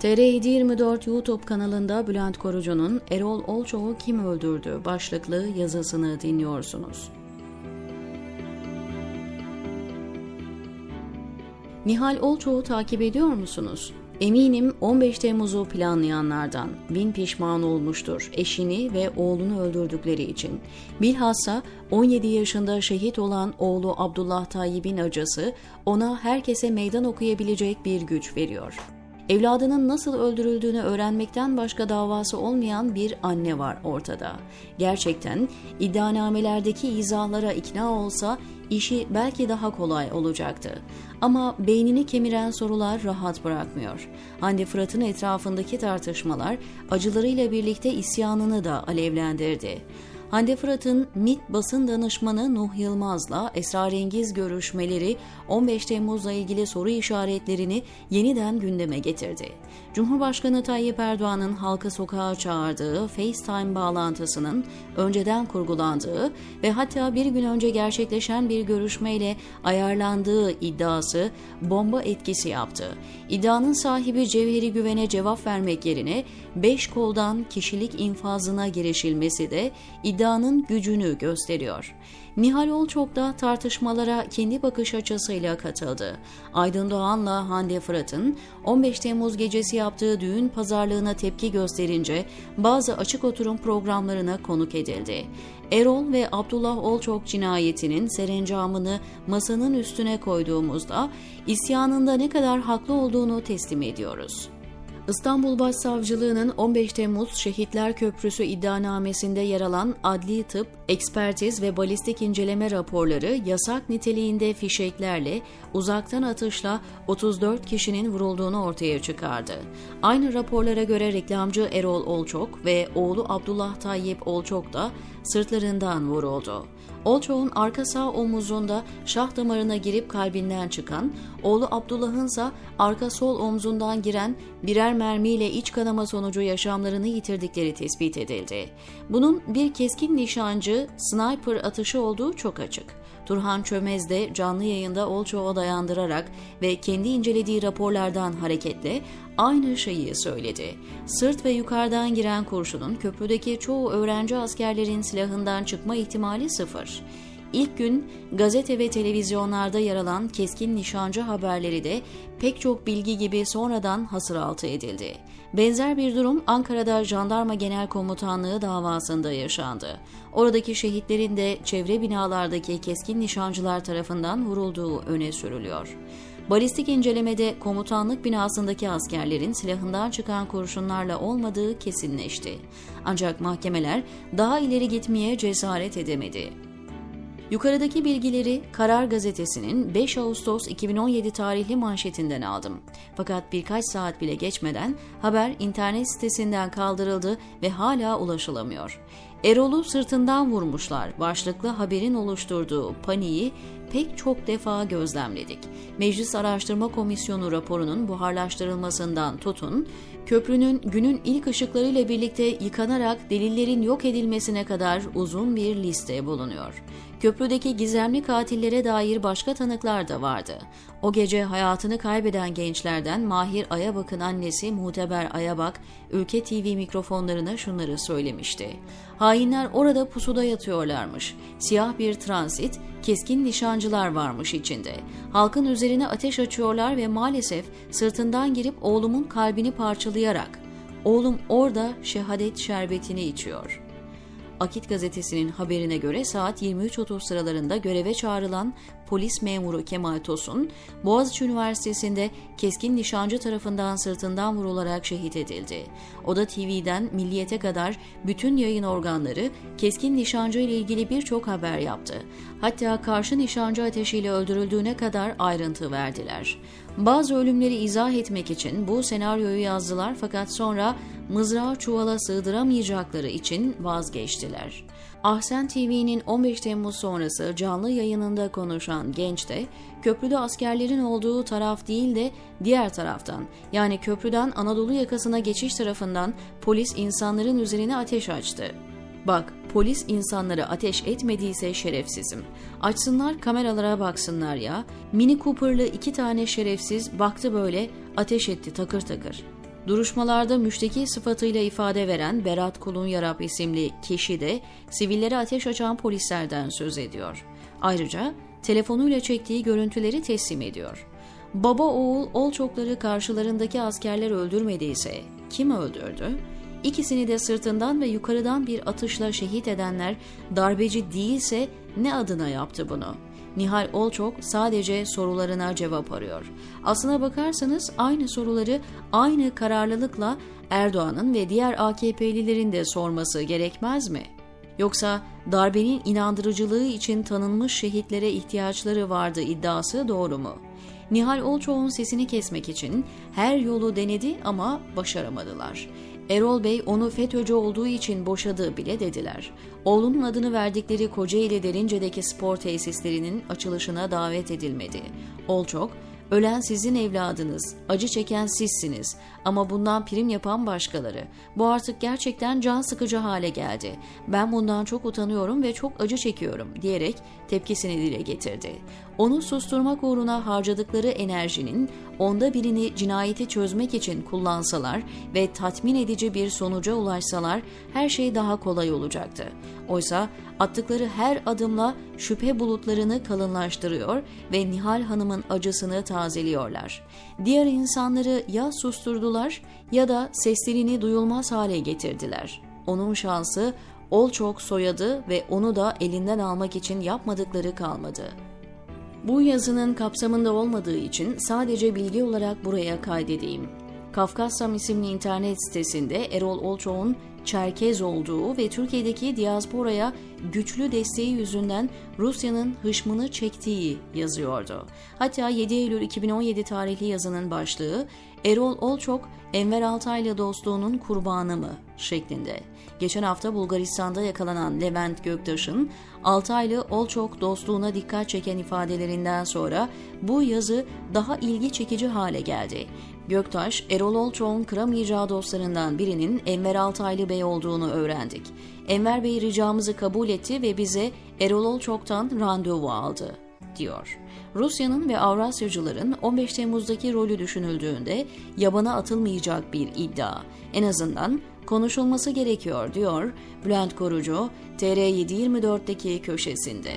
TR724 YouTube kanalında Bülent Korucu'nun Erol Olçoğ'u kim öldürdü başlıklı yazısını dinliyorsunuz. Nihal Olçoğ'u takip ediyor musunuz? Eminim 15 Temmuz'u planlayanlardan bin pişman olmuştur eşini ve oğlunu öldürdükleri için. Bilhassa 17 yaşında şehit olan oğlu Abdullah Tayyip'in acısı ona herkese meydan okuyabilecek bir güç veriyor. Evladının nasıl öldürüldüğünü öğrenmekten başka davası olmayan bir anne var ortada. Gerçekten iddianamelerdeki izahlara ikna olsa işi belki daha kolay olacaktı. Ama beynini kemiren sorular rahat bırakmıyor. Hande Fırat'ın etrafındaki tartışmalar acılarıyla birlikte isyanını da alevlendirdi. Hande Fırat'ın MİT basın danışmanı Nuh Yılmaz'la esrarengiz görüşmeleri 15 Temmuz'la ilgili soru işaretlerini yeniden gündeme getirdi. Cumhurbaşkanı Tayyip Erdoğan'ın halka sokağa çağırdığı FaceTime bağlantısının önceden kurgulandığı ve hatta bir gün önce gerçekleşen bir görüşmeyle ayarlandığı iddiası bomba etkisi yaptı. İddianın sahibi Cevheri Güven'e cevap vermek yerine beş koldan kişilik infazına girişilmesi de iddianın gücünü gösteriyor. Nihal Olçok da tartışmalara kendi bakış açısıyla katıldı. Aydın Doğan'la Hande Fırat'ın 15 Temmuz gecesi yaptığı düğün pazarlığına tepki gösterince bazı açık oturum programlarına konuk edildi. Erol ve Abdullah Olçok cinayetinin serencamını masanın üstüne koyduğumuzda isyanında ne kadar haklı olduğunu teslim ediyoruz. İstanbul Başsavcılığı'nın 15 Temmuz Şehitler Köprüsü iddianamesinde yer alan adli tıp, ekspertiz ve balistik inceleme raporları yasak niteliğinde fişeklerle uzaktan atışla 34 kişinin vurulduğunu ortaya çıkardı. Aynı raporlara göre reklamcı Erol Olçok ve oğlu Abdullah Tayyip Olçok da sırtlarından vuruldu. Olçoğ'un arka sağ omuzunda şah damarına girip kalbinden çıkan, oğlu Abdullah'ın ise arka sol omzundan giren birer mermiyle iç kanama sonucu yaşamlarını yitirdikleri tespit edildi. Bunun bir keskin nişancı, sniper atışı olduğu çok açık. Turhan Çömez de canlı yayında Olçoğ'a dayandırarak ve kendi incelediği raporlardan hareketle aynı şeyi söyledi. Sırt ve yukarıdan giren kurşunun köprüdeki çoğu öğrenci askerlerin silahından çıkma ihtimali sıfır. İlk gün gazete ve televizyonlarda yer alan keskin nişancı haberleri de pek çok bilgi gibi sonradan hasıraltı edildi. Benzer bir durum Ankara'da Jandarma Genel Komutanlığı davasında yaşandı. Oradaki şehitlerin de çevre binalardaki keskin nişancılar tarafından vurulduğu öne sürülüyor. Balistik incelemede komutanlık binasındaki askerlerin silahından çıkan kurşunlarla olmadığı kesinleşti. Ancak mahkemeler daha ileri gitmeye cesaret edemedi. Yukarıdaki bilgileri Karar Gazetesi'nin 5 Ağustos 2017 tarihli manşetinden aldım. Fakat birkaç saat bile geçmeden haber internet sitesinden kaldırıldı ve hala ulaşılamıyor. Erol'u sırtından vurmuşlar başlıklı haberin oluşturduğu paniği pek çok defa gözlemledik. Meclis Araştırma Komisyonu raporunun buharlaştırılmasından tutun, köprünün günün ilk ışıklarıyla birlikte yıkanarak delillerin yok edilmesine kadar uzun bir liste bulunuyor. Köprüdeki gizemli katillere dair başka tanıklar da vardı. O gece hayatını kaybeden gençlerden Mahir Ayabak'ın annesi Muteber Ayabak, Ülke TV mikrofonlarına şunları söylemişti. Hainler orada pusuda yatıyorlarmış. Siyah bir transit, keskin nişancılar varmış içinde. Halkın üzerine ateş açıyorlar ve maalesef sırtından girip oğlumun kalbini parçalayarak Oğlum orada şehadet şerbetini içiyor. Akit gazetesinin haberine göre saat 23.30 sıralarında göreve çağrılan polis memuru Kemal Tosun, Boğaziçi Üniversitesi'nde keskin nişancı tarafından sırtından vurularak şehit edildi. Oda TV'den Milliyet'e kadar bütün yayın organları keskin nişancı ile ilgili birçok haber yaptı. Hatta karşı nişancı ateşiyle öldürüldüğüne kadar ayrıntı verdiler. Bazı ölümleri izah etmek için bu senaryoyu yazdılar fakat sonra mızrağı çuvala sığdıramayacakları için vazgeçtiler. Ahsen TV'nin 15 Temmuz sonrası canlı yayınında konuşan genç de köprüde askerlerin olduğu taraf değil de diğer taraftan yani köprüden Anadolu yakasına geçiş tarafından polis insanların üzerine ateş açtı. Bak polis insanları ateş etmediyse şerefsizim. Açsınlar kameralara baksınlar ya. Mini Cooper'lı iki tane şerefsiz baktı böyle ateş etti takır takır. Duruşmalarda müşteki sıfatıyla ifade veren Berat Kulun Yarap isimli kişi de sivillere ateş açan polislerden söz ediyor. Ayrıca telefonuyla çektiği görüntüleri teslim ediyor. Baba oğul Olçokları karşılarındaki askerler öldürmediyse kim öldürdü? İkisini de sırtından ve yukarıdan bir atışla şehit edenler darbeci değilse ne adına yaptı bunu? Nihal Olçok sadece sorularına cevap arıyor. Aslına bakarsanız aynı soruları aynı kararlılıkla Erdoğan'ın ve diğer AKP'lilerin de sorması gerekmez mi? Yoksa darbenin inandırıcılığı için tanınmış şehitlere ihtiyaçları vardı iddiası doğru mu? Nihal Olçok'un sesini kesmek için her yolu denedi ama başaramadılar. Erol Bey onu FETÖ'cü olduğu için boşadığı bile dediler. Oğlunun adını verdikleri Kocaeli Derince'deki spor tesislerinin açılışına davet edilmedi. Olçok, Ölen sizin evladınız, acı çeken sizsiniz ama bundan prim yapan başkaları. Bu artık gerçekten can sıkıcı hale geldi. Ben bundan çok utanıyorum ve çok acı çekiyorum diyerek tepkisini dile getirdi. Onu susturmak uğruna harcadıkları enerjinin onda birini cinayeti çözmek için kullansalar ve tatmin edici bir sonuca ulaşsalar her şey daha kolay olacaktı. Oysa attıkları her adımla şüphe bulutlarını kalınlaştırıyor ve Nihal Hanım'ın acısını tazeliyorlar. Diğer insanları ya susturdular ya da seslerini duyulmaz hale getirdiler. Onun şansı ol çok soyadı ve onu da elinden almak için yapmadıkları kalmadı. Bu yazının kapsamında olmadığı için sadece bilgi olarak buraya kaydedeyim. Kafkassam isimli internet sitesinde Erol Olçoğ'un Çerkez olduğu ve Türkiye'deki diasporaya güçlü desteği yüzünden Rusya'nın hışmını çektiği yazıyordu. Hatta 7 Eylül 2017 tarihli yazının başlığı Erol Olçok, Enver Altay'la dostluğunun kurbanı mı şeklinde. Geçen hafta Bulgaristan'da yakalanan Levent Göktaş'ın Altaylı Olçok dostluğuna dikkat çeken ifadelerinden sonra bu yazı daha ilgi çekici hale geldi. Göktaş, Erol Olçok'un kıramayacağı dostlarından birinin Enver Altaylı Bey olduğunu öğrendik. Enver Bey ricamızı kabul etti ve bize Erol Olçok'tan randevu aldı, diyor. Rusya'nın ve Avrasyacıların 15 Temmuz'daki rolü düşünüldüğünde yabana atılmayacak bir iddia. En azından konuşulması gerekiyor diyor Bülent Korucu TR724'deki köşesinde.